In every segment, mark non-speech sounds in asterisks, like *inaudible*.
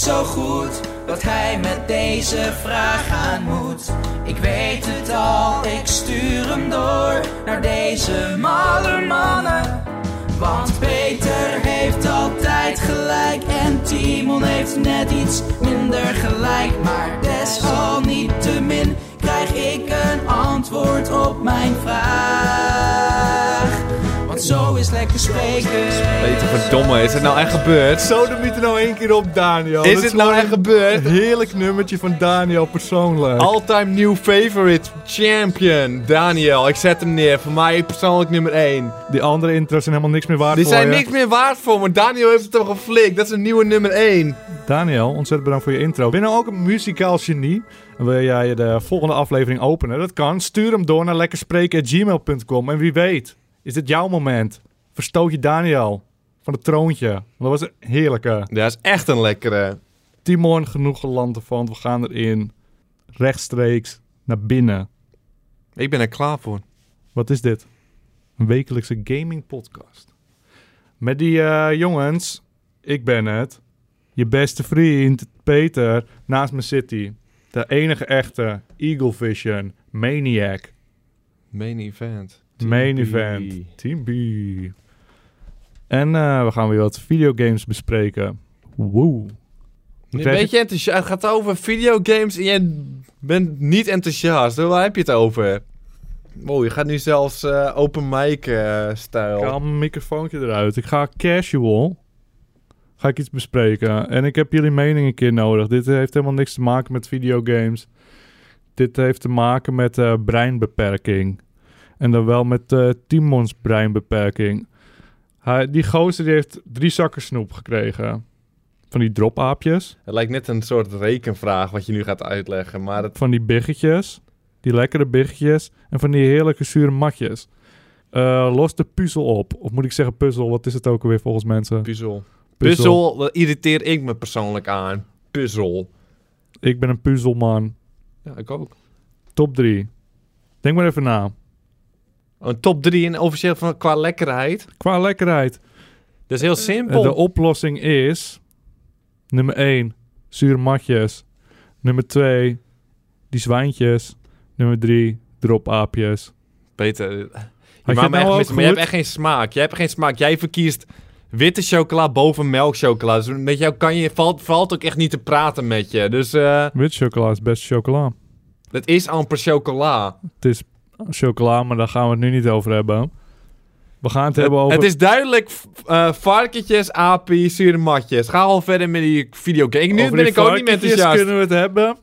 zo goed wat hij met deze vraag aan moet. Ik weet het al, ik stuur hem door naar deze malle mannen. Want Peter heeft altijd gelijk en Timon heeft net iets minder gelijk. Maar desalniettemin krijg ik een antwoord op mijn vraag. Zo is lekker spreken. Weet je, verdomme, is het nou echt gebeurd? Zo, moet er nou één keer op, Daniel. Is Dat het nou echt gebeurd? Een heerlijk nummertje van Daniel persoonlijk. All-time new favorite champion, Daniel. Ik zet hem neer. Voor mij persoonlijk nummer 1. Die andere intro's zijn helemaal niks meer waard Die voor zijn je. niks meer waard voor me. Daniel heeft het toch geflikt. Dat is een nieuwe nummer 1. Daniel, ontzettend bedankt voor je intro. Ben je nou ook een muzikaal genie? En wil jij de volgende aflevering openen? Dat kan. Stuur hem door naar lekkerspreken.gmail.com. En wie weet, is dit jouw moment? Verstoot je Daniel van het troontje. Want dat was een heerlijke. Dat is echt een lekkere. Timon, genoeg geland ervan. We gaan erin rechtstreeks naar binnen. Ik ben er klaar voor. Wat is dit? Een wekelijkse gaming podcast. Met die eh, jongens, ik ben het. Je beste vriend, Peter, naast me zit hij. De enige echte Eagle Vision Maniac. Main event. Main event. Team B. En eh, we gaan weer wat videogames bespreken. Woe. Een beetje enthousiast. Het gaat over videogames en jij bent niet enthousiast. Waar heb je het over? Wow, je gaat nu zelfs eh, open mic eh, Ik haal mijn microfoontje eruit. Ik ga casual. Ga ik iets bespreken. En ik heb jullie mening een keer nodig. Dit heeft helemaal niks te maken met videogames. Dit heeft te maken met breinbeperking. En dan wel met eh Timons breinbeperking. Hij, die gozer die heeft drie zakken snoep gekregen. Van die dropaapjes. Het lijkt net een soort rekenvraag wat je nu gaat uitleggen. Maar het Van die biggetjes. Die lekkere biggetjes. En van die heerlijke zure matjes. Eh, los de puzzel op. Of moet ik zeggen puzzel? Wat is het ook alweer volgens mensen? puzzel. Puzzel, dat irriteer ik me persoonlijk aan. Puzzel. Ik ben een puzzelman. Ja, ik ook. Top 3. Denk maar even na. Een top 3 en officieel van, qua lekkerheid. Qua lekkerheid. Dat is heel Eh, simpel. De oplossing is... Nummer 1. Zure matjes. Nummer 2. Die zwijntjes. Nummer 3. Dropaapjes. Peter, je maakt je nou echt mis, maar je hebt echt geen smaak. Jij hebt geen smaak. Jij verkiest witte chocola boven melkchocola. Dus met jou kan je, valt, valt ook echt niet te praten met je. Dus eh Wit chocola is best chocola. het is amper chocola. Het is chocola, maar daar gaan we het nu niet over hebben. We gaan het, hebben over... Het is duidelijk eh, varkentjes, apies, zure matjes. Ga al verder met die videogame. Nu over ben ik ook niet meer enthousiast. kunnen we het hebben.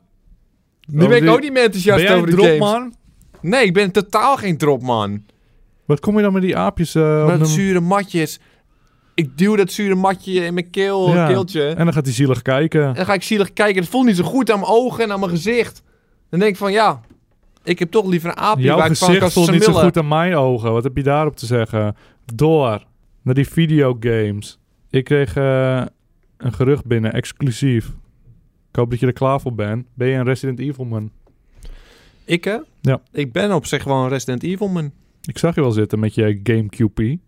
Nu over ben ik ook niet meer enthousiast Ben over de games. dropman? Nee, ik ben totaal geen dropman. Wat kom je dan met die aapjes? eh, nummer- zure matjes. Ik duw dat zure matje in mijn keel, Ja. keeltje. En dan gaat hij zielig kijken. En dan ga ik zielig kijken. Het voelt niet zo goed aan mijn ogen en aan mijn gezicht. Dan denk ik van ja, ik heb toch liever een aapje Jouw waar ik van kan voelt niet zo goed aan mijn ogen. Wat heb je daarop te zeggen? Door naar die videogames. Ik kreeg eh, een gerucht binnen, exclusief. Ik hoop dat je er klaar voor bent. Ben je een Resident Evil man? Ik hè? Ja. Ik ben op zich gewoon een Resident Evil man. Ik zag je wel zitten met je GameCube.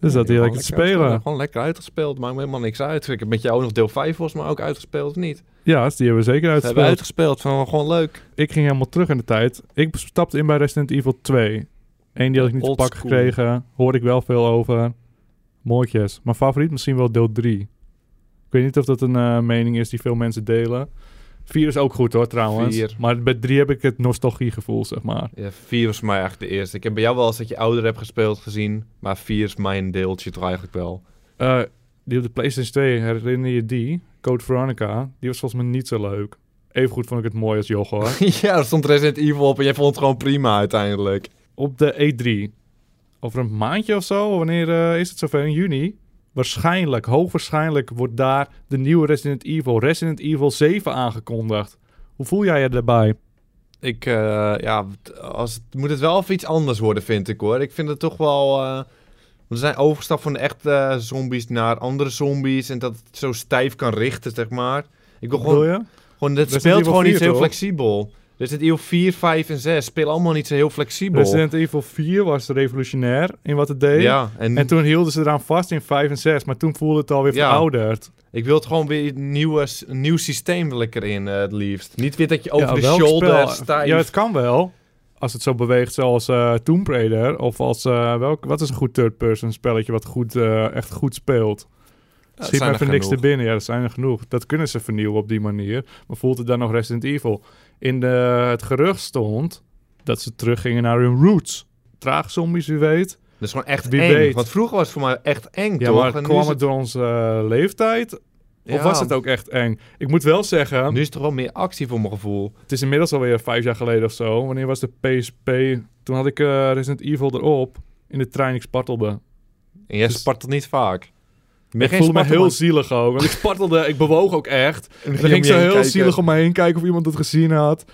Dus dat hij lekker te spelen. uitgespeeld. Gewoon lekker uitgespeeld. Maakt me helemaal niks uit. Ik heb met jou nog deel 5 volgens mij ook uitgespeeld of niet? Ja, die hebben we zeker Ze hebben uitgespeeld. uitgespeeld. Van gewoon leuk. Ik ging helemaal terug in de tijd. Ik stapte in bij Resident Evil 2. Eén die had ik niet te Old pakken school. gekregen. Hoorde ik wel veel over. Mooitjes. Mijn favoriet misschien wel deel 3. Ik weet niet of dat een eh, mening is die veel mensen delen. 4 is ook goed hoor trouwens. Vier. Maar bij 3 heb ik het nostalgiegevoel zeg maar. Ja, 4 was voor mij eigenlijk de eerste. Ik heb bij jou wel eens dat je ouder hebt gespeeld gezien. Maar 4 is mijn deeltje toch eigenlijk wel. Eh, die op de PlayStation 2, herinner je die? Code Veronica. Die was volgens mij niet zo leuk. Even goed vond ik het mooi als Joch hoor. *laughs* ja, er stond Resident Evil op en jij vond het gewoon prima uiteindelijk. op de E3. Over een maandje of zo, wanneer eh, is het zover? In juni? Waarschijnlijk, hoogwaarschijnlijk wordt daar de nieuwe Resident Evil, Resident Evil 7 aangekondigd. Hoe voel jij je daarbij? Ik, eh, ja, als, het- moet het wel even iets anders worden, vind ik hoor. Ik vind het toch wel. eh, we zijn overgestapt van de echte eh, zombies naar andere zombies. En dat het zo stijf kan richten, zeg maar. Ik wil gewoon. je? gewoon het speelt gewoon niet 4 zo heel flexibel. Resident Evil 4, 5 en 6 spelen allemaal niet zo heel flexibel. Resident Evil 4 was revolutionair in wat het deed. ja, en, En toen hielden ze eraan vast in 5 en 6, maar toen voelde het alweer Ja. verouderd. Ik wil het gewoon weer een, nieuwe, een nieuw systeem wil ik erin, eh, het liefst. Niet weer dat je over Ja, de shoulder stijf... Ja, het kan wel. Als het zo beweegt zoals eh Tomb Raider. Of als... eh, welk, wat is een goed third-person spelletje wat goed, echt goed speelt? dat Schiet er even niks te binnen. Ja, dat zijn er genoeg. Dat kunnen ze vernieuwen op die manier. Maar voelt het dan nog Resident Evil? In de, het gerucht stond dat ze teruggingen naar hun roots. Traagzombies, u weet. Dat is gewoon echt Wie eng. weet. Want vroeger was het voor mij echt eng, Ja, toch? maar kwam het door onze eh, leeftijd? Of was het ook echt eng? Ik moet wel zeggen, Nu is het toch wel meer actie voor mijn gevoel. het is inmiddels alweer vijf jaar geleden of zo. Wanneer was de PSP? Toen had ik eh, Resident Evil erop. In de trein, ik spartelde. En jij Dus- spartelt niet vaak. Ik voelde me heel zielig ook. Want ik *laughs* spartelde, ik bewoog ook echt. En En dan ging ik zo heel zielig om me heen kijken of iemand het gezien had.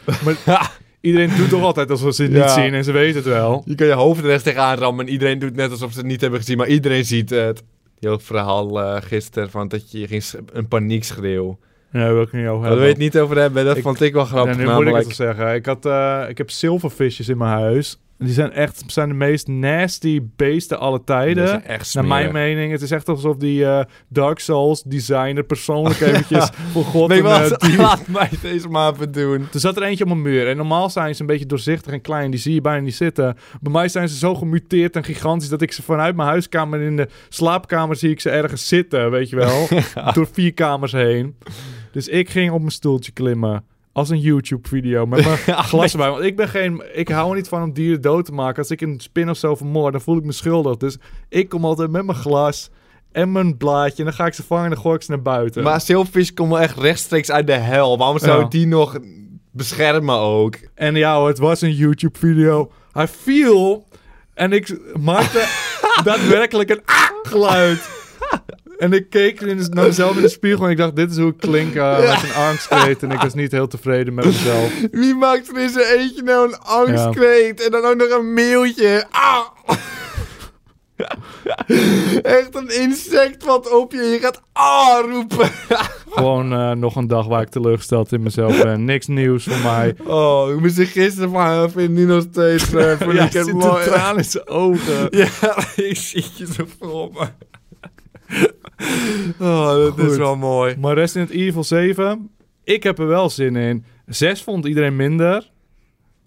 Maar *laughs* iedereen doet toch altijd alsof ze het Ja. niet zien en ze weten het wel. Je kan je hoofd er rechts tegenaan rammen en iedereen doet net alsof ze het niet hebben gezien, maar iedereen ziet het. Heel verhaal eh gisteren van dat je ging een paniekschreeuw. Ja, wil ik niet over Daar hebben. wil je het niet over hebben, dat Ik- vond ik wel Ja, grappig nu moet ik het zeggen. Ik, had, eh, ik heb zilvervisjes in mijn huis. Die zijn echt zijn de meest nasty beesten alle tijden. Echt Naar mijn mening, het is echt alsof die eh, Dark Souls designer persoonlijk *laughs* eventjes voor God Nee, eh, wat? Laat mij deze maar even doen. Er zat er eentje op een muur. En normaal zijn ze een beetje doorzichtig en klein. Die zie je bijna niet zitten. Bij mij zijn ze zo gemuteerd en gigantisch... dat ik ze vanuit mijn huiskamer in de slaapkamer... zie ik ze ergens zitten, weet je wel. *laughs* Door vier kamers heen. Dus ik ging op mijn stoeltje klimmen. Als een YouTube-video. Met mijn *laughs* glas erbij. Want ik ben geen... Ik hou er niet van om dieren dood te maken. Als ik een spin of zo vermoord, dan voel ik me schuldig. Dus ik kom altijd met mijn glas... En mijn blaadje. En dan ga ik ze vangen en dan gooi ik ze naar buiten. Maar Silverfish komt wel echt rechtstreeks uit de hel. Waarom zou Ja. ik die nog beschermen ook? En ja het was een YouTube-video. Hij viel en ik maakte *laughs* daadwerkelijk een geluid. *laughs* En ik keek naar mezelf in de spiegel en ik dacht, dit is hoe ik klink eh, met een angstkreet. En ik was niet heel tevreden met mezelf. Wie maakt er in zijn eentje nou een angstkreet? En dan ook nog een mailtje. Ah! Echt een insect wat op je. Je gaat ah roepen. Gewoon eh, nog een dag waar ik teleurgesteld in mezelf ben. Niks nieuws voor mij. Oh, ik moest er gisteren van vind nu nog steeds. Uh, *laughs* Ja, ik mooi. een traan in zijn ogen. *laughs* Ja, ik zie je zo voor me. *laughs* Oh, dat is Goed. wel mooi. Maar Resident Evil 7, ik heb er wel zin in. 6 vond iedereen minder.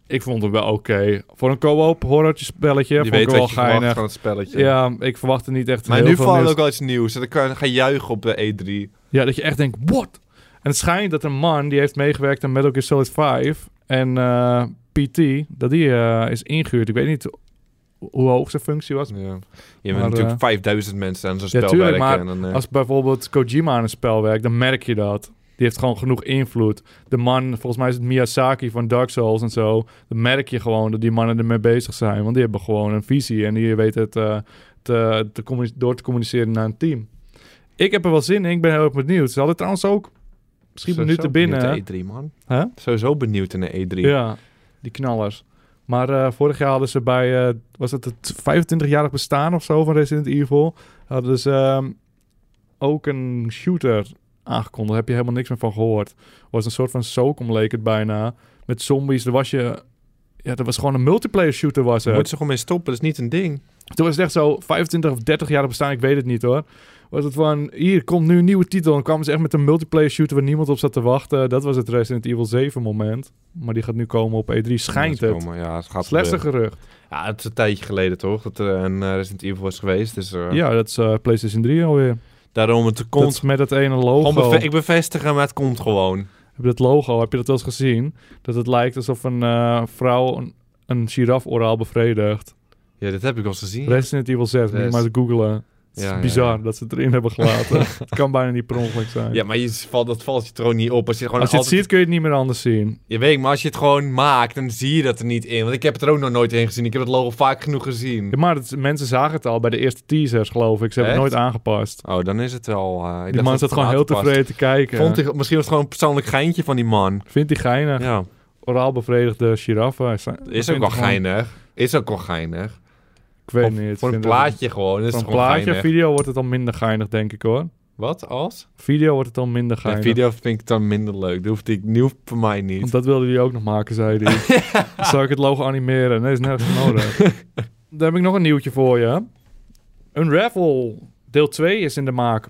Ik vond hem wel oké. Voor een co-op horrortje spelletje Je vond weet ik wel wat je verwacht geinig. van het spelletje. Ja, ik verwachtte niet echt Maar heel nu veel valt nieuws. ook wel iets nieuws. Dan kan je gaan juichen op de E3. Ja, dat je echt denkt, what? En het schijnt dat een man die heeft meegewerkt aan Metal Gear Solid 5 en eh, PT, dat die eh, is ingehuurd. Ik weet niet hoe hoog zijn functie was. Ja. Je Maar, hebt natuurlijk eh, 5000 mensen aan zo'n ja, spel tuurlijk, werken. maar en dan, eh, Als bijvoorbeeld Kojima aan een spel werkt, dan merk je dat. Die heeft gewoon genoeg invloed. De man, volgens mij is het Miyazaki van Dark Souls en zo. Dan merk je gewoon dat die mannen ermee bezig zijn. Want die hebben gewoon een visie en die weten het eh, te, te door te communiceren naar een team. Ik heb er wel zin in. Ik ben heel erg benieuwd. Ze hadden trouwens ook... Misschien minuten binnen. benieuwd naar E3, man. Sowieso benieuwd naar E3. Ja, die knallers. Maar eh, vorig jaar hadden ze bij, eh, was het het 25-jarig bestaan of zo van Resident Evil, hadden ze ehm, ook een shooter aangekondigd. Daar heb je helemaal niks meer van gehoord. was een soort van SOCOM leek het bijna. Met zombies. Er was je, ja, dat was gewoon een multiplayer shooter was het. moeten ze gewoon mee stoppen. Dat is niet een ding. Toen was het echt zo 25 of 30 jaar bestaan, ik weet het niet hoor. Was het van, hier komt nu een nieuwe titel. En kwamen ze echt met een multiplayer shooter waar niemand op zat te wachten. Dat was het Resident Evil 7 moment. Maar die gaat nu komen op E3. Schijnt Dat het. komen, Ja, het gaat Slechtste gerucht. Ja, het is een tijdje geleden toch? Dat er een eh, Resident Evil was geweest. Dus eh, Ja, dat is eh, PlayStation 3 alweer. daarom het Dat komt. is met dat ene logo. beve- ik bevestig hem, maar het komt gewoon. Heb je dat logo, heb je dat wel eens gezien? Dat het lijkt alsof een vrouw een, een giraf oraal bevredigt. Ja, dit heb ik wel eens gezien. Resident Evil 6, moet je Yes. maar eens googlen. Het is Ja, bizar ja. dat ze het erin hebben gelaten. *laughs* het kan bijna niet per ongeluk zijn. Ja, maar je valt, dat valt je gewoon niet op. Als je, gewoon Als je het ziet kun je het niet meer anders zien. Je weet, maar als je het gewoon maakt, dan zie je dat er niet in. Want ik heb het er ook nog nooit in gezien. Ik heb het logo vaak genoeg gezien. Ja, maar het- mensen zagen het al bij de eerste teasers, geloof ik. Ze hebben het nooit aangepast. Oh, dan is het wel... ik Die man zat gewoon heel tevreden te kijken. Vond hij, misschien was het gewoon een persoonlijk geintje van die man. Vindt hij geinig. Ja, Oraal bevredigde giraffen. Is ook wel geinig. Is ook wel geinig. Ik weet niet. Voor een plaatje gewoon. het- Voor een plaatje, geinig. video wordt het al minder geinig, denk ik hoor. Wat? Als? Video wordt het al minder Ja, geinig. video vind ik dan minder leuk. Dat hoeft, ik, hoeft voor mij niet. Want dat wilde hij ook nog maken, zei hij. *laughs* Dan Zou ik het logo animeren? Nee, is nergens nodig. *laughs* Dan heb ik nog een nieuwtje voor je. Unravel deel 2 is in de maak.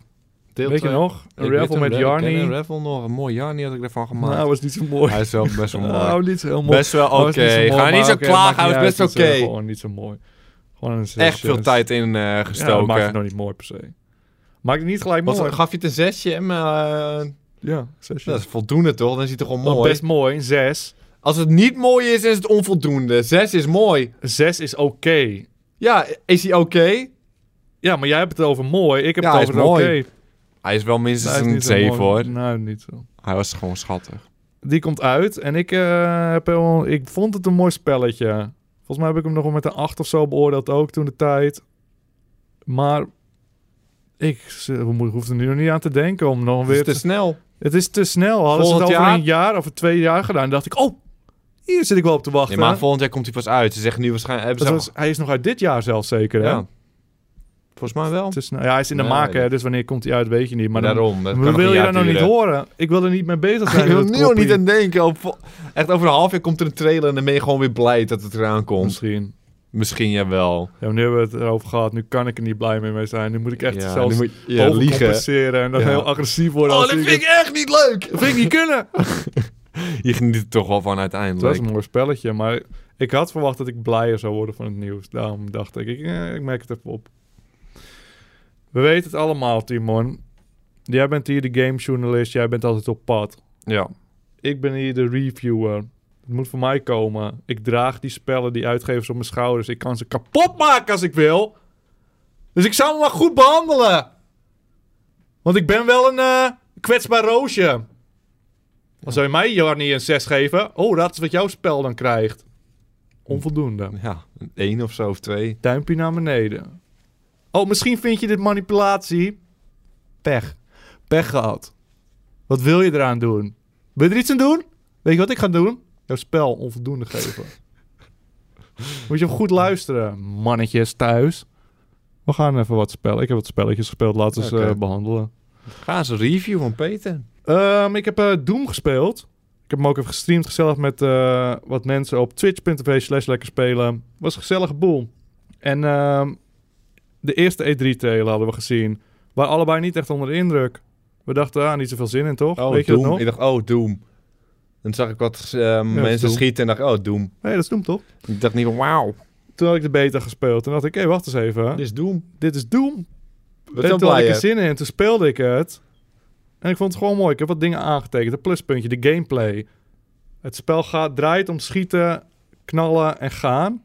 Deel Weet je nog? Een Ik raffle met Jarny. Een raffle nog, een mooi Jarny had ik ervan gemaakt. Nou, was niet zo mooi. Hij is wel best wel *laughs* mooi. Nou, niet zo heel mooi. best wel oké. Ga niet zo klagen, hij was best oké. Gewoon niet zo mooi. Een Echt veel tijd in eh, Ja, dat gestoken. maakt het nog niet mooi per se. Maakt het niet gelijk Wat, mooi. gaf je het een zesje? Eh, Ja, zesje. dat is voldoende toch? Dan is hij toch gewoon mooi. best mooi. Zes. Als het niet mooi is, is het onvoldoende. Zes is mooi. Zes is oké. Ja, is hij oké? Ja, maar jij hebt het over mooi. Ik heb Ja, het over oké. mooi. Hij is wel minstens is een niet zo 7 mooi. hoor. Nou, niet zo. Hij was gewoon schattig. Die komt uit en ik, eh, heb ik vond het een mooi spelletje. Volgens mij heb ik hem nog wel met een 8 of zo beoordeeld ook toen de tijd. Maar ik hoef er nu nog niet aan te denken om nog Het weer is te... snel. Het is te snel. Hadden ze het Volgend over jaar? een jaar of twee jaar gedaan, dacht ik, oh, hier zit ik wel op te wachten. Nee, maar volgend jaar komt hij pas uit. Ze zeggen nu waarschijnlijk... Hebben ze was, hij is nog uit dit jaar zelfs zeker, hè? Volgens mij wel. Ja, hij is in de Nee. hè, dus wanneer komt hij uit, weet je niet. Maar dan, daarom. Dat maar kan wil nog je dat nou niet horen? Ik wil er niet mee bezig *laughs* zijn. Ik wil nu dat al niet aan denken. Op, echt over een half jaar komt er een trailer en dan ben je gewoon weer blij dat het eraan komt. Misschien. Misschien jawel. Ja, nu hebben we het erover gehad. Nu kan ik er niet blij mee mee zijn. Nu moet ik echt ja, zelfs nu moet je ja, liegen. overcompenseren en dan Ja. heel agressief worden. Oh, als dat vind ik echt niet leuk. dat vind ik niet kunnen. *laughs* Je geniet er toch wel van Het uiteindelijk. was een mooi spelletje, maar ik had verwacht dat ik blijer zou worden van het nieuws. Daarom dacht ik, ik, eh, ik merk het even op. We weten het allemaal, Timon. Jij bent hier de gamejournalist, jij bent altijd op pad. Ja. Ik ben hier de reviewer. Het moet van mij komen. Ik draag die spellen, die uitgevers op mijn schouders. Ik kan ze kapot maken als ik wil. Dus ik zou me maar goed behandelen. Want ik ben wel een eh, kwetsbaar roosje. Dan zou je mij Jarny een 6 geven. Oh, dat is wat jouw spel dan krijgt. Onvoldoende. Ja, een één of zo of twee. Duimpje naar beneden. Oh, misschien vind je dit manipulatie. Pech. Pech gehad. Wat wil je eraan doen? Wil je er iets aan doen? Weet je wat ik ga doen? Jouw spel onvoldoende geven. *laughs* Moet je goed luisteren, mannetjes thuis. We gaan even wat spellen. Ik heb wat spelletjes gespeeld. Laten we ze eh, behandelen. Ga eens een review van Peter. Ehm, ik heb eh, Doom gespeeld. Ik heb hem ook even gestreamd gezellig met eh, wat mensen op twitch.tv slash lekker spelen. Was een gezellige boel. En ehm, de eerste E3-trailer hadden we gezien. Waren allebei niet echt onder de indruk. We dachten, ah, niet zoveel zin in, toch? Oh, Weet je Doom. dat nog? Ik dacht, oh, Doom. Dan zag ik wat eh, mensen schieten en dacht, oh, Doom. Nee, dat is Doom, toch? Ik dacht niet wauw, Toen had ik de beta gespeeld. Toen dacht ik, hé, wacht eens even. dit is Doom. Dit is Doom. Wat en toen had ik er zin in. En toen speelde ik het. En ik vond het gewoon mooi. Ik heb wat dingen aangetekend. Een pluspuntje, de gameplay. Het spel gaat, draait om schieten, knallen en gaan.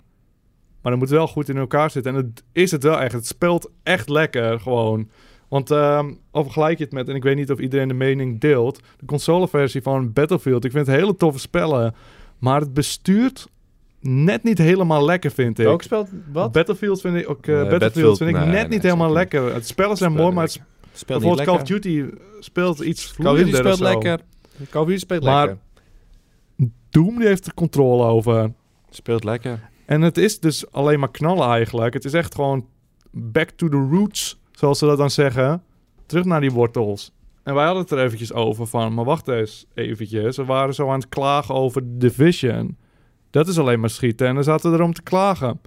Maar dan moet wel goed in elkaar zitten. En het is het wel echt. Het speelt echt lekker gewoon. Want ehm vergelijk je het met, en ik weet niet of iedereen de mening deelt, de consoleversie van Battlefield. Ik vind het hele toffe spellen. Maar het bestuurt net niet helemaal lekker, vind ik. Welk spel? Wat? Battlefield vind ik ook. eh, Nee, Battlefield, Battlefield, vind ik nee, net nee, niet helemaal lekker. Het spellen zijn mooi, maar het Speelt bijvoorbeeld Call of. Duty speelt iets Call of Duty vloeiender speelt lekker. Call of Duty speelt Maar- lekker. Doom die heeft er controle over. Speelt lekker. En het is dus alleen maar knallen eigenlijk. Het is echt gewoon back to the roots, zoals ze dat dan zeggen. Terug naar die wortels. En wij hadden het er eventjes over van, maar wacht eens eventjes. We waren zo aan het klagen over Division. Dat is alleen maar schieten en dan zaten we erom te klagen.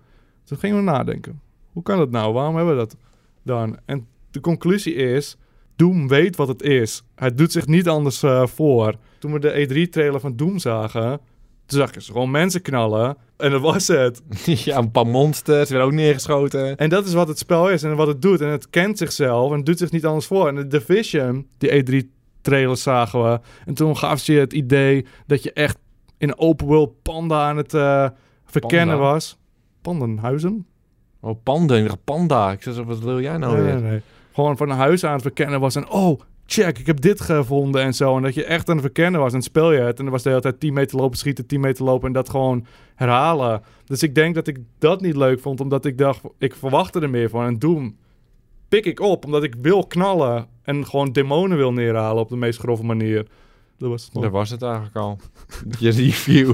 Toen gingen we nadenken. Hoe kan dat nou? Waarom hebben we dat dan? En de conclusie is, Doom weet wat het is. Hij doet zich niet anders eh, voor. Toen we de E3-trailer van Doom zagen, toen zag ze gewoon mensen knallen. En dat was het. *laughs* ja, een paar monsters werden ook neergeschoten. En dat is wat het spel is en wat het doet. En het kent zichzelf en het doet zich niet anders voor. En de Division, die E3-trailer zagen we. En toen gaf ze je het idee dat je echt in open world panda aan het eh, verkennen Panda? was. Pandenhuizen? Oh, panda. Ik dacht panda. Ik zei zo, wat wil jij nou Nee, weer? nee, nee. Gewoon van een huis aan het verkennen was. En oh, check, ik heb dit gevonden en zo. En dat je echt aan het verkennen was. En speel je het. En dan was de hele tijd 10 meter lopen, schieten, 10 meter lopen. En dat gewoon herhalen. Dus ik denk dat ik dat niet leuk vond. Omdat ik dacht, ik verwachtte er meer van. En Doom pik ik op. Omdat ik wil knallen. En gewoon demonen wil neerhalen op de meest grove manier. Dat was het nog. Daar was het eigenlijk al. Je review.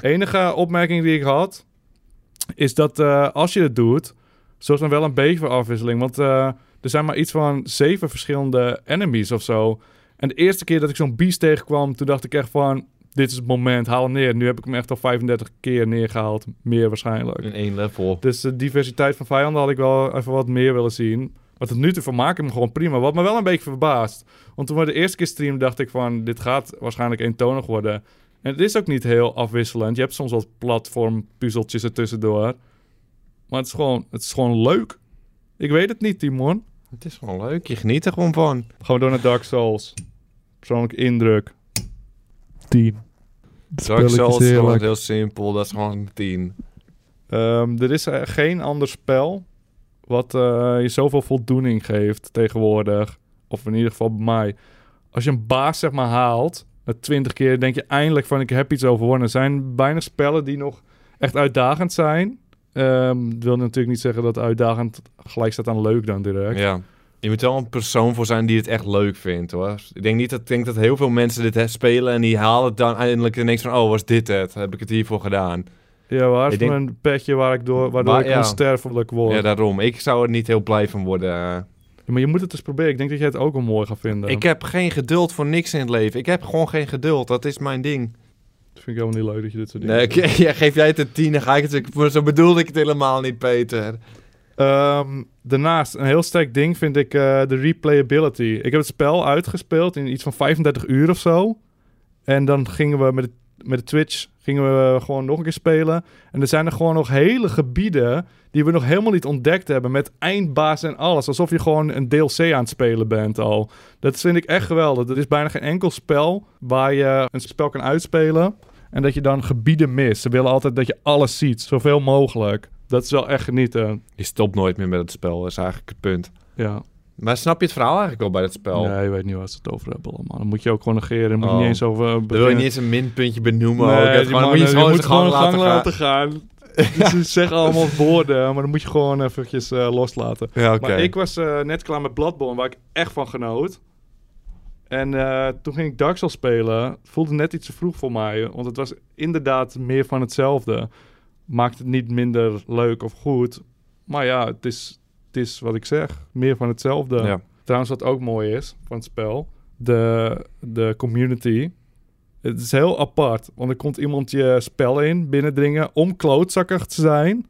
*laughs* enige opmerking die ik had, is dat eh, als je het doet, zorg dan wel een beetje voor afwisseling. Want eh, er zijn maar iets van zeven verschillende enemies of zo. En de eerste keer dat ik zo'n beest tegenkwam, toen dacht ik echt van, dit is het moment, haal hem neer. Nu heb ik hem echt al 35 keer neergehaald. Meer waarschijnlijk. In één level. Dus de diversiteit van vijanden had ik wel even wat meer willen zien. Maar tot nu toe vermaak ik hem gewoon prima. Wat me wel een beetje verbaast. Want toen we de eerste keer streamden, dacht ik van... dit gaat waarschijnlijk eentonig worden. En het is ook niet heel afwisselend. Je hebt soms wat platformpuzzeltjes ertussendoor. Maar het is gewoon, het is gewoon leuk. Ik weet het niet, Timon. Het is gewoon leuk. Je geniet er gewoon van. Gaan we door naar Dark Souls. Persoonlijke indruk. 10. Dark Souls is gewoon heel simpel. Dat is gewoon een 10. Ehm, er is eh, geen ander spel wat eh, je zoveel voldoening geeft tegenwoordig. Of in ieder geval bij mij. Als je een baas zeg maar haalt, met 20 keer denk je eindelijk van ik heb iets overwonnen. Er zijn weinig spellen die nog echt uitdagend zijn. Dat wil natuurlijk niet zeggen dat uitdagend gelijk staat aan leuk dan direct. Ja. Je moet wel een persoon voor zijn die het echt leuk vindt, hoor. Ik denk niet dat, ik denk dat heel veel mensen dit spelen en die halen het dan eindelijk en denken van, oh, was dit het? Heb ik het hiervoor gedaan? Ja, waar is denk- mijn petje waar ik door, waardoor Maar ik ja. onsterfelijk word? Ja, daarom. Ik zou er niet heel blij van worden. Ja, maar je moet het eens proberen. Ik denk dat jij het ook wel mooi gaat vinden. Ik heb geen geduld voor niks in het leven. Ik heb gewoon geen geduld. Dat is mijn ding. Dat vind ik helemaal niet leuk dat je dit soort dingen Nee, doet. ik- ja, geef jij het een tien, dan ga ik het... ik- Zo bedoelde ik het helemaal niet, Peter. Ehm, daarnaast, een heel sterk ding vind ik eh, de replayability. Ik heb het spel uitgespeeld in iets van 35 uur of zo. En dan gingen we met de, met de Twitch gingen we gewoon nog een keer spelen. En er zijn er gewoon nog hele gebieden die we nog helemaal niet ontdekt hebben. Met eindbaas en alles. Alsof je gewoon een DLC aan het spelen bent al. Dat vind ik echt geweldig. Er is bijna geen enkel spel waar je een spel kan uitspelen. En dat je dan gebieden mist. Ze willen altijd dat je alles ziet. Zoveel mogelijk. Dat is wel echt genieten. Je stopt nooit meer met het spel, dat is eigenlijk het punt. Ja. Maar snap je het verhaal eigenlijk wel bij dat spel? Nee, je weet niet waar ze het over hebben allemaal. Dan moet je ook gewoon negeren. Dan moet je Oh. niet eens over Dan wil je niet eens een minpuntje benoemen. ook. Het die gewoon, moet je moet gewoon gang laten laten gaan. *laughs* gaan. Ze zeggen allemaal woorden, maar dan moet je gewoon eventjes eh, loslaten. Ja. Maar ik was eh, net klaar met Bloodborne, waar ik echt van genoot. En eh, toen ging ik Dark Souls spelen. Het voelde net iets te vroeg voor mij. Want het was inderdaad meer van hetzelfde. Maakt het niet minder leuk of goed. Maar ja, het is, het is wat ik zeg. Meer van hetzelfde. Ja. Trouwens, wat ook mooi is van het spel, de, de community. Het is heel apart, want er komt iemand je spel in binnendringen om klootzakkig te zijn.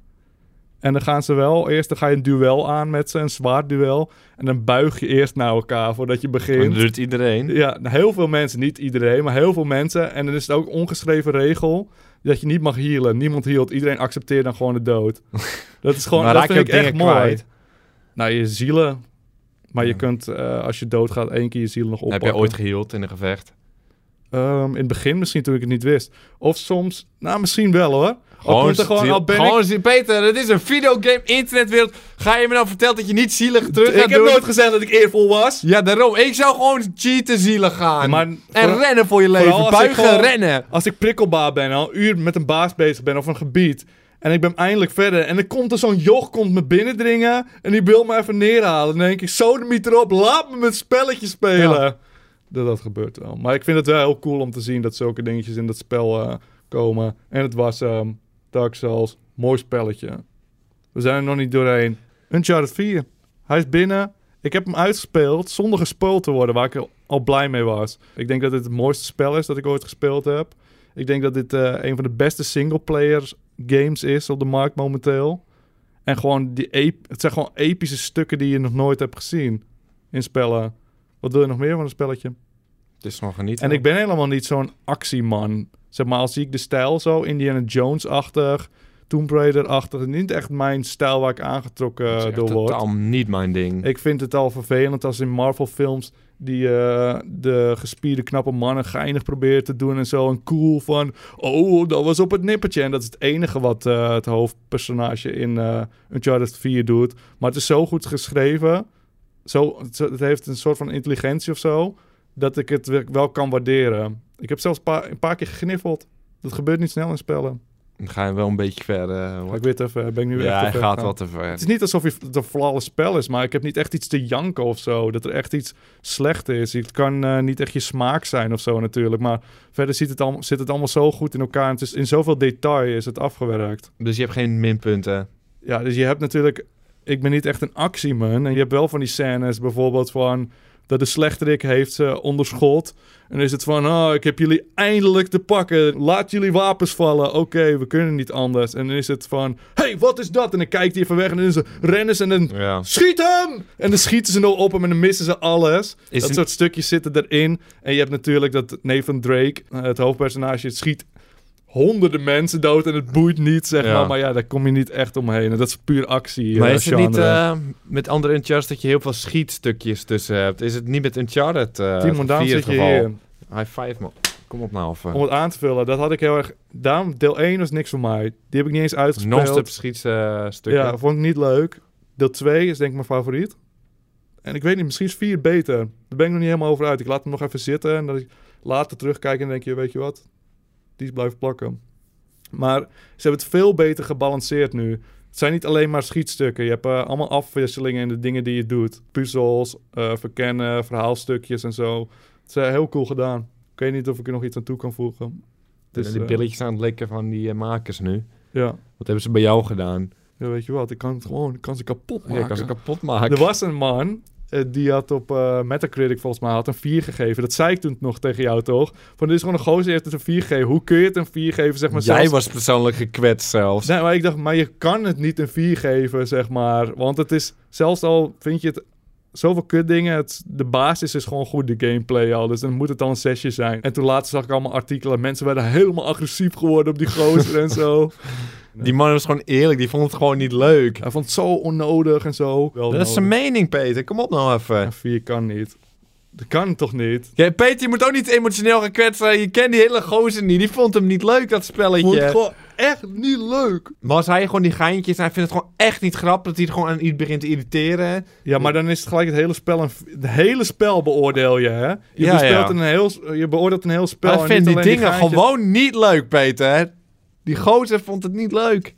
En dan gaan ze wel, eerst dan ga je een duel aan met ze, een zwaard duel. En dan buig je eerst naar elkaar voordat je En dat begint. doet iedereen. Ja, heel veel mensen, niet iedereen, maar heel veel mensen. En dan is het ook ongeschreven regel dat je niet mag healen. Niemand healt, iedereen accepteert dan gewoon de dood. *laughs* Dat is gewoon, dat vind ik echt mooi. kwijt? Nou, je zielen. Maar je kunt, eh, als je doodgaat, één keer je zielen nog Heb oppakken. je ooit geheeld in een gevecht? Ehm, in het begin misschien toen ik het niet wist. Of soms, nou misschien wel hoor. Gewoon, ziel- al ben gewoon ik... Peter, het is een videogame internetwereld. Ga je me nou vertellen dat je niet zielig terug Ik gaat heb doen? nooit gezegd dat ik eervol was. Ja, daarom. Ik zou gewoon cheaten zielig gaan. Maar en rennen voor je leven. als ik Buigen, gewoon- rennen. Als ik prikkelbaar ben, al een uur met een baas bezig ben of een gebied. En ik ben eindelijk verder. En dan komt er zo'n joch komt me binnendringen. En die wil me even neerhalen. En dan denk ik, sodemiet erop. Laat me mijn spelletje spelen. Dat, dat gebeurt wel. Maar ik vind het wel heel cool om te zien dat zulke dingetjes in dat spel eh, komen. En het was ehm Dark Souls. Mooi spelletje. We zijn er nog niet doorheen. Uncharted 4. Hij is binnen. Ik heb hem uitgespeeld zonder gespoeld te worden, waar ik al- blij mee was. Ik denk dat dit het mooiste spel is dat ik ooit gespeeld heb. Ik denk dat dit eh, een van de beste singleplayer games is op de markt momenteel. En gewoon die het zijn gewoon epische stukken die je nog nooit hebt gezien in spellen. Wat wil je nog meer van een spelletje? Het is nog genieten. En ik ben helemaal niet zo'n actieman. Zeg maar, als zie ik de stijl zo, Indiana Jones-achtig, Tomb Raider-achtig. Niet echt mijn stijl waar ik aangetrokken Dat is door word. totaal niet mijn ding. Ik vind het al vervelend als in Marvel-films die eh, de gespierde knappe mannen geinig proberen te doen en zo. En cool van, oh, dat was op het nippertje. En dat is het enige wat eh, het hoofdpersonage in eh Uncharted 4 doet. Maar het is zo goed geschreven. Zo, het, heeft een soort van intelligentie of zo, dat ik het wel- kan waarderen. Ik heb zelfs een paar keer gegniffeld. Dat gebeurt niet snel in spellen. Dan ga je wel een beetje ver. Ga ik weer te ver, ben ik nu ja, echt te hij gaat wel te ver. Het is niet alsof het een flawless spel is, maar ik heb niet echt iets te janken of zo. Dat er echt iets slecht is. Het kan eh, niet echt je smaak zijn of zo natuurlijk. Maar verder zit het, zit het allemaal zo goed in elkaar. Het is in zoveel detail is het afgewerkt. Dus je hebt geen minpunten. Ja, dus je hebt natuurlijk... Ik ben niet echt een actieman. En je hebt wel van die scènes bijvoorbeeld van... dat de slechterik heeft ze onderschot. En is het van, oh, ik heb jullie eindelijk te pakken. Laat jullie wapens vallen. Oké, we kunnen niet anders. En dan is het van, hey, wat is dat? En dan kijkt hij even weg en dan is ze, rennen ze en dan... Ja. Schiet hem! En dan schieten ze nog op hem en dan missen ze alles. Is dat een- soort stukjes zitten erin. En je hebt natuurlijk dat Nathan Drake, eh, het hoofdpersonage, schiet honderden mensen dood en het boeit niet, zeg Ja. maar. Maar ja, daar kom je niet echt omheen. En dat is puur actie. Maar eh, is het niet eh, met andere Uncharted dat je heel veel schietstukjes tussen hebt? Is het niet met Uncharted? eh Timon, daarom zit het je geval? hier. High five, man. Kom op nou even. Om het aan te vullen, dat had ik heel erg... Daarom, deel 1 was niks voor mij. Die heb ik niet eens uitgespeeld. Non-stop schietstukken. Ja, vond ik niet leuk. Deel 2 is denk ik mijn favoriet. En ik weet niet, misschien is 4 beter. Daar ben ik nog niet helemaal over uit. Ik laat hem nog even zitten en dat ik later terugkijk en denk je, weet je wat? Die is blijven plakken. Maar ze hebben het veel beter gebalanceerd nu. Het zijn niet alleen maar schietstukken. Je hebt eh, allemaal afwisselingen in de dingen die je doet. Puzzels, eh, verkennen, verhaalstukjes en zo. Het is eh, heel cool gedaan. Ik weet niet of ik er nog iets aan toe kan voegen. Dus die eh, billetjes aan het likken van die makers nu. Ja. Wat hebben ze bij jou gedaan? ja, weet je wat? Ik kan het gewoon, ik kan ze kapot Ja, maken. ik kan ze kapot maken. Er was een man, die had op eh, Metacritic volgens mij had een 4 gegeven. Dat zei ik toen nog tegen jou, toch? Van, dit is gewoon een gozer, die heeft het een 4 gegeven. Hoe kun je het een 4 geven, zeg maar? Jij zelfs- was persoonlijk gekwetst zelfs. Nee, maar ik dacht, maar je kan het niet een 4 geven, zeg maar. Want het is, zelfs al vind je het zoveel kutdingen, het, de basis is gewoon goed, de gameplay al. Dus dan moet het dan een zesje zijn. En toen later zag ik allemaal artikelen. Mensen werden helemaal agressief geworden op die gozer en zo. *laughs* Die man was gewoon eerlijk, die vond het gewoon niet leuk. Hij vond het zo onnodig en zo. Wel Dat is zijn mening, Peter. Kom op nou even. 4 kan niet. Dat kan toch niet? Ja, Peter, je moet ook niet emotioneel gaan kwetsen. Je kent die hele gozer niet. Die vond hem niet leuk, dat Ik vond het spelletje. gewoon echt niet leuk. Maar als hij gewoon die geintjes... Hij vindt het gewoon echt niet grappig dat hij er gewoon aan iets begint te irriteren. Ja, maar dan is het gelijk het hele spel. Een, het hele spel beoordeel je, hè? Je, Ja, ja. Een heel, je beoordeelt een heel spel. hij en vindt die dingen geintjes. gewoon niet leuk, Peter. Die gozer vond het niet leuk.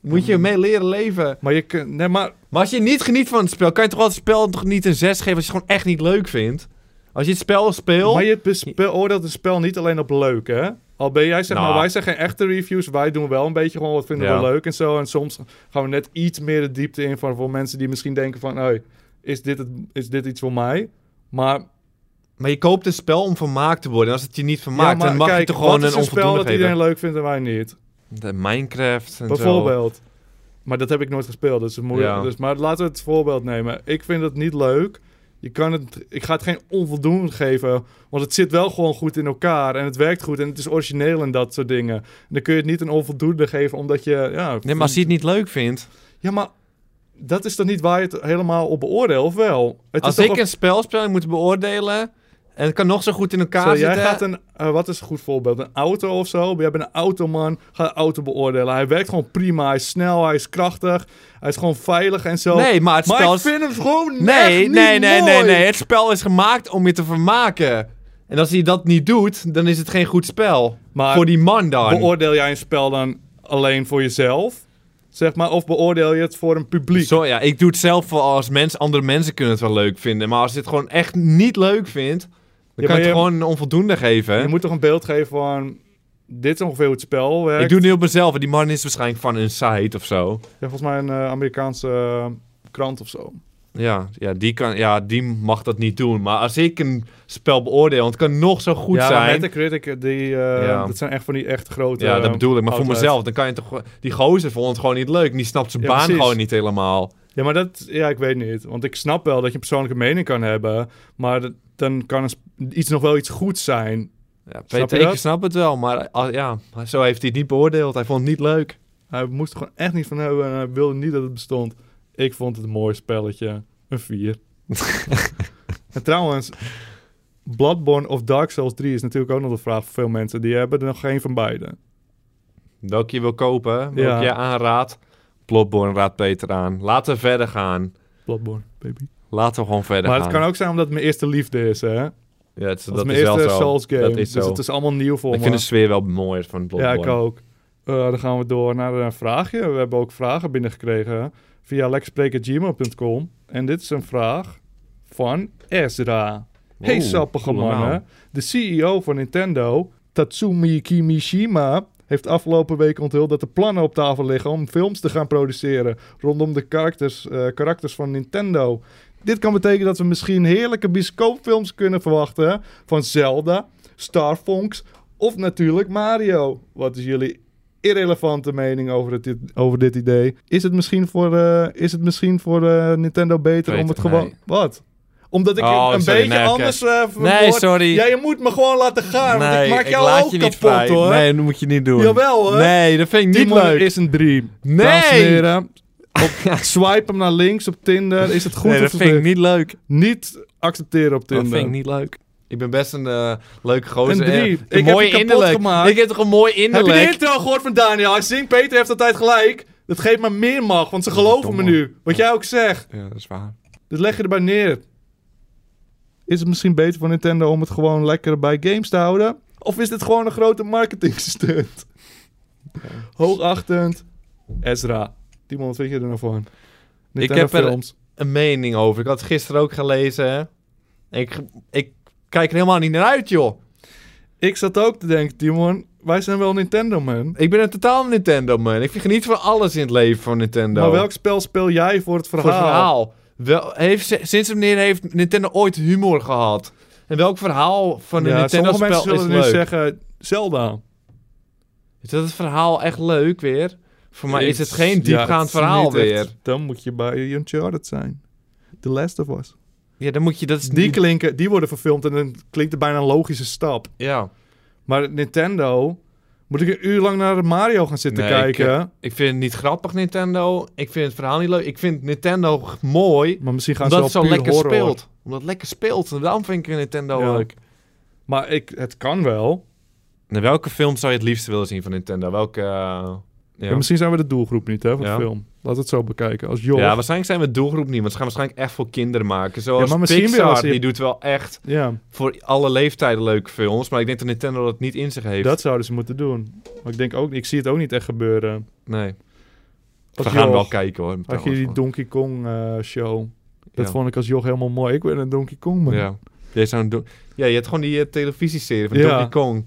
Moet je mee leren leven. Maar je kunt. Nee, maar. Maar als je niet geniet van het spel, kan je toch wel het spel toch niet een 6 geven als je het gewoon echt niet leuk vindt? Als je het spel speelt... Maar je beoordeelt het spel niet alleen op leuk, hè? Al ben jij, zeg Nou. maar, wij zijn geen echte reviews. Wij doen wel een beetje gewoon wat vinden we leuk en zo. En soms gaan we net iets meer de diepte in van voor mensen die misschien denken van, hey, is dit, het, is dit iets voor mij? Maar, Maar je koopt een spel om vermaakt te worden. En als het je niet vermaakt, ja, dan mag kijk, je toch gewoon wat is een een spel dat iedereen leuk vindt en wij niet? De Minecraft en zo. Bijvoorbeeld. Maar dat heb ik nooit gespeeld, dus, het moet, Ja. dus Maar laten we het voorbeeld nemen. Ik vind het niet leuk. Je kan het, ik ga het geen onvoldoende geven, want het zit wel gewoon goed in elkaar en het werkt goed en het is origineel en dat soort dingen. En dan kun je het niet een onvoldoende geven omdat je, ja... Nee, maar als je het niet leuk vindt. Ja, maar dat is toch niet waar je het helemaal op beoordeelt, of wel? Het Als is ik toch een spel speel moet beoordelen... En het kan nog zo goed in elkaar Zo, jij zitten... gaat een, eh, wat is een goed voorbeeld? Een auto of zo? Jij bent een automan, ga de auto beoordelen. Hij werkt gewoon prima, hij is snel, hij is krachtig, hij is gewoon veilig en zo. Nee, maar het maar spel ik vind het gewoon Nee, echt nee, niet nee, nee, mooi. nee. Het spel is gemaakt om je te vermaken. En als hij dat niet doet, dan is het geen goed spel. Maar Voor die man dan. beoordeel jij een spel dan alleen voor jezelf? Zeg maar, of beoordeel je het voor een publiek? Zo, ja, ik doe het zelf voor als mens. Andere mensen kunnen het wel leuk vinden. Maar als je het gewoon echt niet leuk vindt, Ja, kan je het gewoon een onvoldoende geven. Je moet toch een beeld geven van... Dit is ongeveer hoe het spel werkt. Ik doe het nu op mezelf. en Die man is waarschijnlijk van een site of zo. Ja, volgens mij een eh, Amerikaanse eh, krant of zo. Ja, ja, die kan, ja, die mag dat niet doen. Maar als ik een spel beoordeel, het kan nog zo goed ja, zijn. Metacritic, die, eh, Ja. dat zijn echt van die echt grote... Ja, dat bedoel ik. Maar voor mezelf, dan kan je toch... Die gozer vond het gewoon niet leuk. En die snapt zijn Ja, baan precies. gewoon niet helemaal. Ja, maar dat... Ja, ik weet niet. Want ik snap wel dat je een persoonlijke mening kan hebben. Maar dat- dan kan een iets nog wel iets goeds zijn. Ja, Snap Peter, je ik snap het wel. Maar ah, ja, zo heeft hij het niet beoordeeld. Hij vond het niet leuk. Hij moest er gewoon echt niet van hebben. En hij wilde niet dat het bestond. Ik vond het een mooi spelletje. Een 4. *laughs* en trouwens... Bloodborne of Dark Souls 3 is natuurlijk ook nog de vraag voor veel mensen. Die hebben er nog geen van beide. Welke je wil kopen, welke Ja. je aanraadt. Bloodborne raadt Peter aan. Laten we verder gaan. Bloodborne, baby. Laten we gewoon verder Maar gaan. het kan ook zijn omdat het mijn eerste liefde is, hè? Ja, het, is dat mijn is eerste. Souls game. Dat is dus zo. het is allemaal nieuw voor ik me. vind de sfeer wel mooier van Ja, Bloodborne. ik ook. Eh, dan gaan we door naar een vraagje. We hebben ook vragen binnengekregen via lekspreken.gmail.com. En dit is een vraag van Ezra. Hey Oeh, sappige mannen. naam. De CEO van Nintendo, Tatsumi Kimishima, heeft afgelopen week onthuld dat er plannen op tafel liggen om films te gaan produceren rondom de karakters, eh, karakters van Nintendo. Dit kan betekenen dat we misschien heerlijke bioscoopfilms kunnen verwachten van Zelda, Star Fox of natuurlijk Mario. Wat is jullie irrelevante mening over, het, over dit idee? Is het misschien voor, eh, is het misschien voor eh, Nintendo beter Weet om het gewoon... nee. Wat? Omdat ik Oh, een sorry, beetje nee, anders eh Nee, sorry. Ja, je moet me gewoon laten gaan, want ik maak jou ook kapot, vrij. hoor. Nee, dat moet je niet doen. Jawel, hoor. Nee, dat vind ik niet Timon leuk. is een dream. Nee! Op, swipe hem naar links op Tinder. Is het goed nee, of dat vind ik niet leuk. Niet accepteren op Dat Tinder. vind ik niet leuk. Ik ben best een eh, leuke gozer. Een drie. Ik Een heb innerlijk. gemaakt. Ik heb toch een mooi Heb je innerlijk. de intro gehoord van Daniel? Hij zingt, Peter heeft altijd gelijk. Dat geeft me meer macht, want ze geloven me nu. Wat jij ook zegt. Ja, dat is waar. Dus leg je erbij neer. Is het misschien beter voor Nintendo om het gewoon lekker bij games te houden? Of is dit gewoon een grote marketing stunt? Hoogachtend. Ezra. Timon, wat vind je er nou van? Nintendo heb er- films. Een mening over. Ik had het gisteren ook gelezen. Ik, ik kijk er helemaal niet naar uit, joh. Ik zat ook te denken, Timon, wij zijn wel Nintendo, man. Ik ben een totaal Nintendo, man. Ik geniet van alles in het leven van Nintendo. Maar welk spel speel jij voor het Voor verhaal? het verhaal. Wel, heeft, sinds wanneer heeft Nintendo ooit humor gehad? En welk verhaal van een Ja, sommige mensen Nintendo-spel is zullen nu leuk? zeggen Zelda. Is dat het verhaal echt leuk weer? Voor mij is het geen ja, diepgaand het verhaal weer. dan moet je bij Uncharted zijn. The Last of Us. Ja, dan moet je... Dat is Die niet... klinken, die worden verfilmd en dan klinkt het bijna een logische stap. Ja. Maar Nintendo, moet ik een uur lang naar Mario gaan zitten Nee, kijken? Ik, ik vind het niet grappig, Nintendo. Ik vind het verhaal niet leuk. Ik vind Nintendo mooi, maar misschien gaan omdat ze het wel zo puur lekker horror. speelt. Omdat het lekker speelt. En daarom vind ik Nintendo Ja. leuk. Maar ik, het kan wel. En welke film zou je het liefst willen zien van Nintendo? Welke... eh, ja. Misschien zijn we de doelgroep niet, hè, voor Ja. de film. Laat het zo bekijken. Als joh. Ja, waarschijnlijk zijn we de doelgroep niet, want ze gaan waarschijnlijk echt voor kinderen maken. Zoals Ja, maar misschien Pixar, wel als je- die doet wel echt ja, voor alle leeftijden leuke films. Maar ik denk dat Nintendo dat niet in zich heeft. dat zouden ze moeten doen. Maar ik denk ook, ik zie het ook niet echt gebeuren. Nee. Als we gaan wel kijken hoor. Had je die. Donkey Kong eh, show. Dat vond ik als joch helemaal mooi. Ik ben een Donkey Kong man. Ja. Jij zou een do- ja, je hebt gewoon die eh, televisieserie van. Donkey Kong.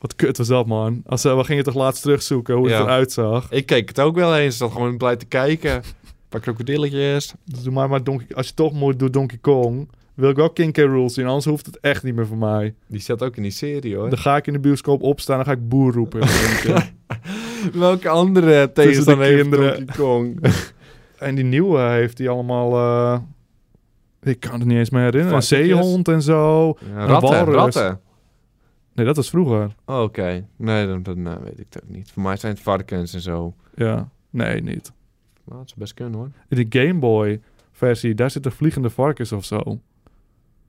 Wat kut was dat man. Als, eh, we gingen toch laatst terugzoeken hoe het Ja. eruit zag. Ik keek het ook wel eens. Dat gewoon blij te kijken. Een *laughs* paar krokodilletjes. Dus doe maar, maar Donkey, als je toch moet doen Donkey Kong, wil ik wel King K. Rool zien. Anders hoeft het echt niet meer voor mij. Die zat ook in die serie hoor. Dan ga ik in de bioscoop opstaan en dan ga ik boer roepen. *laughs* in. Welke andere tegenstander heeft kinderen. Donkey Kong? *laughs* en die nieuwe heeft die allemaal... eh, ik kan het niet eens meer herinneren. Een Varkentjes. zeehond en zo. Ja, ratten, walrus. ratten. Nee, dat was vroeger. Oh, Oké. Nee, dan, dan nou, weet ik ook niet. Voor mij zijn het varkens en zo. Ja. Nee, niet. Nou, dat zou best kunnen hoor. In de Game Boy versie, daar zitten vliegende varkens of zo.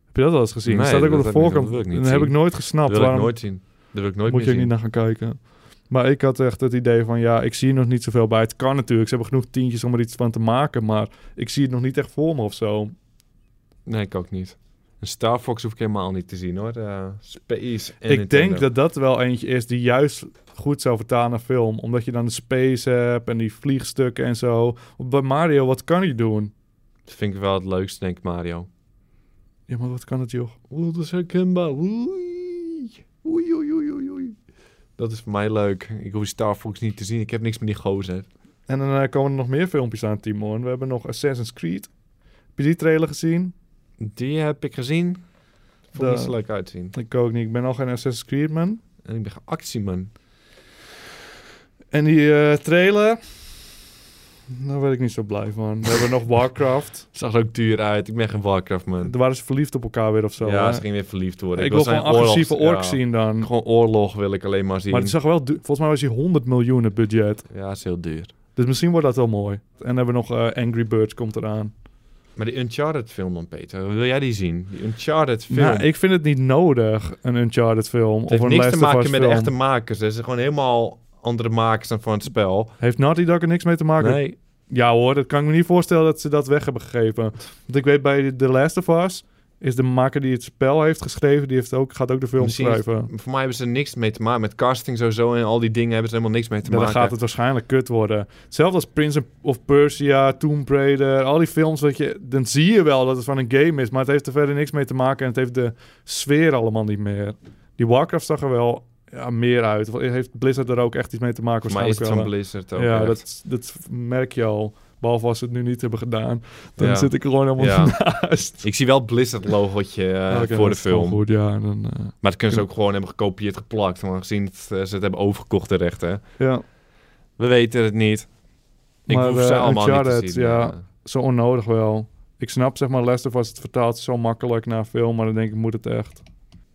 Heb je dat wel eens gezien? Nee, dat staat ook dat op de heb ik voorkant. dat ik dat heb zien. ik nooit Dat gesnapt. wil ik Waarom nooit zien. Dat wil ik nooit moet je ook niet zien. naar gaan kijken? Maar ik had echt het idee van, ja, ik zie er nog niet zoveel bij. Het kan natuurlijk. Ze hebben genoeg tientjes om er iets van te maken. Maar ik zie het nog niet echt voor me of zo. Nee, ik ook niet. Een Star Fox hoef ik helemaal niet te zien hoor. Eh, Space en ik Nintendo. denk dat dat wel eentje is die juist goed zou vertalen naar film. Omdat je dan de space hebt en die vliegstukken en zo. Bij Mario, wat kan hij doen? Dat vind ik wel het leukste, denk ik, Mario. Ja, maar wat kan het, joh? Oh, dat is herkenbaar. Oei. Oei, oei, oei, oei, oei. Dat is voor mij leuk. Ik hoef Star Fox niet te zien. Ik heb niks met die gozer. En dan eh, komen er nog meer filmpjes aan, Timon. We hebben nog Assassin's Creed. Heb je die trailer gezien? Die heb ik gezien. Vond er niet leuk uitzien. Ik ook niet. Ik ben nog geen Assassin's Creed man. En ik ben geen actieman. En die eh, trailer... Daar werd ik niet zo blij van. We hebben nog *laughs* Warcraft. Zag er ook duur uit. Ik ben geen Warcraft man. Daar waren ze verliefd op elkaar weer of zo. ja, hè? ze gingen weer verliefd worden. ik wil gewoon agressieve orks ja. zien dan. Gewoon oorlog wil ik alleen maar zien. Maar het zag wel... du- Volgens mij was die 100 miljoen budget. Ja, is heel duur. Dus misschien wordt dat wel mooi. En dan hebben we nog eh, Angry Birds komt eraan. Maar die Uncharted film dan, Peter. Wil jij die zien? Die Uncharted film. Nou, ik vind het niet nodig, een Uncharted film. het Of heeft een niks te of maken met de echte makers. Het zijn gewoon helemaal andere makers dan van het spel. Heeft Naughty Dog er niks mee te maken? Nee. Ja hoor, dat kan ik me niet voorstellen dat ze dat weg hebben gegeven. Want ik weet bij The Last of Us... is de maker die het spel heeft geschreven... die heeft ook, gaat ook de film Misschien- schrijven. Voor mij hebben ze er niks mee te maken. Met casting sowieso en al die dingen hebben ze helemaal niks mee te Ja, dan maken. gaat het waarschijnlijk kut worden. Hetzelfde als Prince of Persia, Tomb Raider... al die films, dat je, dan zie je wel dat het van een game is... maar het heeft er verder niks mee te maken... en het heeft de sfeer allemaal niet meer. Die Warcraft zag er wel ja, meer uit. Heeft Blizzard er ook echt iets mee te maken? Voor mij is het van waarschijnlijk Blizzard ook. wel? Ja, echt. dat, dat merk je al. Behalve als ze het nu niet hebben gedaan. Dan Ja. zit ik er gewoon helemaal Ja. naast. Ik zie wel het Blizzard-logotje eh, voor de film. Goed, ja, dan, eh, Maar dat kunnen ze ook gewoon hebben gekopieerd, geplakt. Maar gezien het, eh, ze het hebben overgekocht de rechten. ja, We weten het niet. Ik Maar, hoef ze allemaal niet te zien. ja. zo onnodig wel. Ik snap zeg maar Last of Us, het vertaalt zo makkelijk naar film, maar dan denk ik, moet het echt.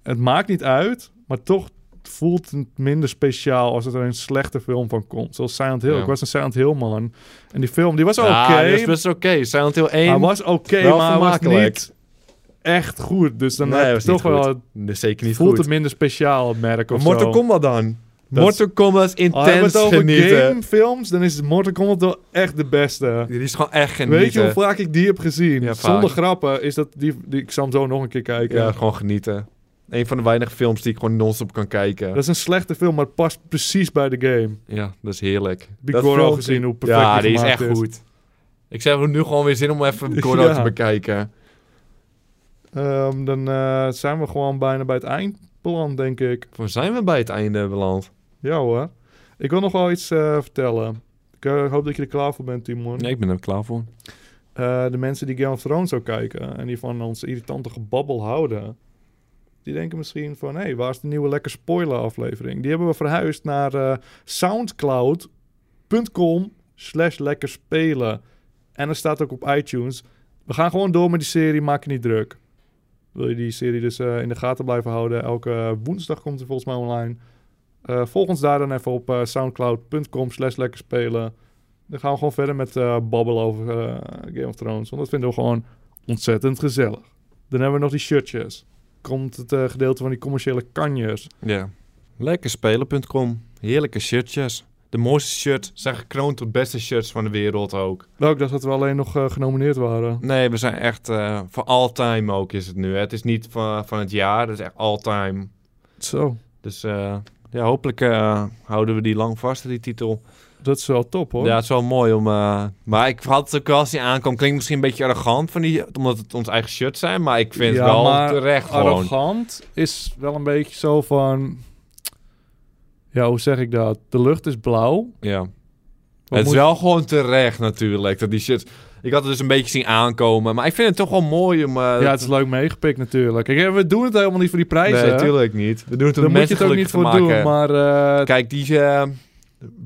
Het maakt niet uit, maar toch voelt het minder speciaal als er een slechte film van komt. Zoals Silent Hill. Ja. Ik was een Silent Hill man. En die film, die was oké. Ja, is best oké. Silent Hill 1. Hij was oké, wel maar hij was niet echt goed. Dus dan Nee, heb je was toch wel... Nee, zeker niet voelt goed. het minder speciaal, merk of Mortal zo. Kombat dan? Dat Mortal Kombat we intens het over genieten. gamefilms, dan is Mortal Kombat wel echt de beste. Die is gewoon echt genieten. Weet je hoe vaak ik die heb gezien? Ja. Zonder grappen is dat die, die... Ik zal hem zo nog een keer kijken. Ja, gewoon genieten. Een van de weinige films die ik gewoon non-stop kan kijken. Dat is een slechte film, maar het past precies bij de game. Ja, dat is heerlijk. Heb Goro film- gezien hoe perfect Ja, die is echt goed. Ik zeg nu gewoon weer zin om even *laughs* Goro Ja. te bekijken. Ehm, dan eh, zijn we gewoon bijna bij het eind beland, denk ik. Waar zijn we bij het einde beland? Ja hoor. Ik wil nog wel iets eh, vertellen. Ik eh, hoop dat je er klaar voor bent, Timon. Nee, ik ben er klaar voor. De mensen die Game of Thrones zo kijken en die van ons irritante gebabbel houden, die denken misschien van, hé, hey, waar is de nieuwe lekker spoiler aflevering? Die hebben we verhuisd naar eh, soundcloud.com slash lekker spelen. En er staat ook op iTunes. We gaan gewoon door met die serie, maak je niet druk. Wil je die serie dus eh, in de gaten blijven houden? Elke woensdag komt er volgens mij online. Eh, volg ons daar dan even op soundcloud.com slash lekker spelen. Dan gaan we gewoon verder met babbelen over Game of Thrones. Want dat vinden we gewoon ontzettend gezellig. Dan hebben we nog die shirtjes. Komt het eh, gedeelte van die commerciële kanjes. Ja. Lekkerspelen.com. Heerlijke shirtjes. De mooiste shirts zijn gekroond tot beste shirts van de wereld ook. Nou, ik dacht dat we alleen nog eh, genomineerd waren. Nee, we zijn echt eh voor all time ook is het nu. Hè. Het is niet van, van het jaar, het is echt all time. Zo, Dus ja, hopelijk houden we die lang vast, die titel. Dat is wel top hoor. Ja, het is wel mooi om... eh, maar ik had het ook wel als. Klinkt misschien een beetje arrogant, van die, omdat het ons eigen shirt zijn. Maar ik vind Ja, het wel terecht gewoon. Arrogant is wel een beetje zo van... Ja, hoe zeg ik dat? De lucht is blauw. Ja. Wat het is wel gewoon terecht natuurlijk, dat die shirts... Ik had het dus een beetje zien aankomen. Maar ik vind het toch wel mooi om... eh, Ja, het is leuk meegepikt natuurlijk. Kijk, we doen het helemaal niet voor die prijzen. Nee, natuurlijk niet. We doen het om Daar moet je het ook niet voor te doen. maken. Maar eh, Kijk, die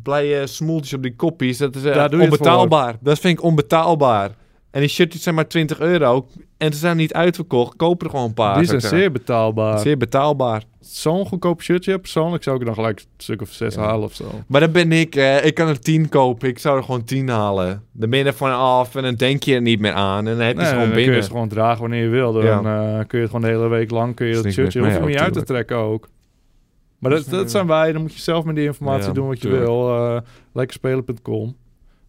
blije smoeltjes op die koppies, dat is eh, onbetaalbaar. Dat vind ik onbetaalbaar. En die shirtjes zijn maar 20 euro. En ze zijn niet uitverkocht. Koop er gewoon een paar. die zijn zeer betaalbaar. zeer betaalbaar. Zo'n goedkoop shirtje, persoonlijk zou ik er dan gelijk een stuk of zes Ja. halen of zo. Maar dan ben ik, eh, ik kan er 10 kopen. Ik zou er gewoon 10 halen. Dan ben je er van af en dan denk je er niet meer aan. En dan heb je Nee, ze dan gewoon kun je ze gewoon dragen wanneer je wil. Dan Ja. eh, kun je het gewoon de hele week lang kun je dat shirtje. hoef je niet uit te trekken ook. Maar Dus, dat, dat eh, zijn wij. Dan moet je zelf met die informatie Ja, doen wat je tuurlijk. wil. Eh lekkerspelen.com.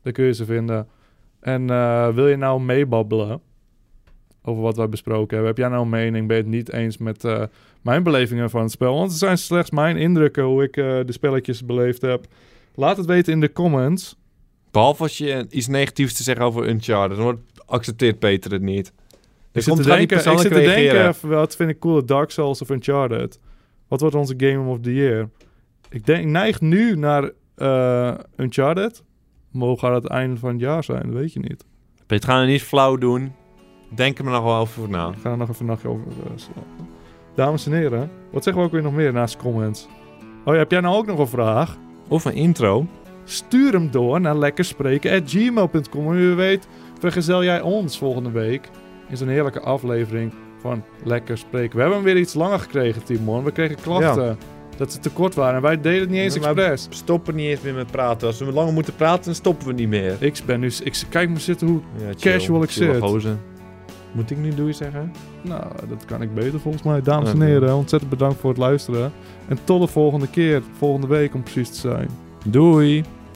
Daar kun je ze vinden. En eh, wil je nou meebabbelen over wat wij besproken hebben? Heb jij nou een mening? Ben je het niet eens met mijn belevingen van het spel? Want het zijn slechts mijn indrukken hoe ik de spelletjes beleefd heb. Laat het weten in de comments. Behalve als je iets negatiefs te zeggen over Uncharted. Dan wordt- accepteert Peter het niet. Ik Dus zit, komt te denken, ik zit te denken, wat vind ik cooler, Dark Souls of Uncharted? Wat wordt onze Game of the Year? Ik denk, neig nu naar eh, Uncharted. Hoe gaat het einde van het jaar zijn? Weet je niet. Peter, gaan we niet flauw doen. Denk er maar nog wel over na. Ik ga er nog even een nachtje over slapen. Dames en heren, wat zeggen we ook weer nog meer naast comments? Oh ja, heb jij nou ook nog een vraag? Of een intro. Stuur hem door naar lekkerspreken.gmail.com. En wie weet, vergezel jij ons volgende week in zo'n heerlijke aflevering van Lekker Spreken. We hebben hem weer iets langer gekregen, Timon. We kregen klachten dat ze te kort waren. En wij deden het niet eens Ja, maar- expres. We stoppen niet eens meer met praten. Als we langer moeten praten, dan stoppen we niet meer. Ik ben nu... Ik, kijk me zitten hoe... Ja, chill. Casual ik zit. Moet ik nu doei zeggen? Nou, dat kan ik beter volgens mij. Dames en heren, ontzettend bedankt voor het luisteren. En tot de volgende keer. Volgende week om precies te zijn. Doei.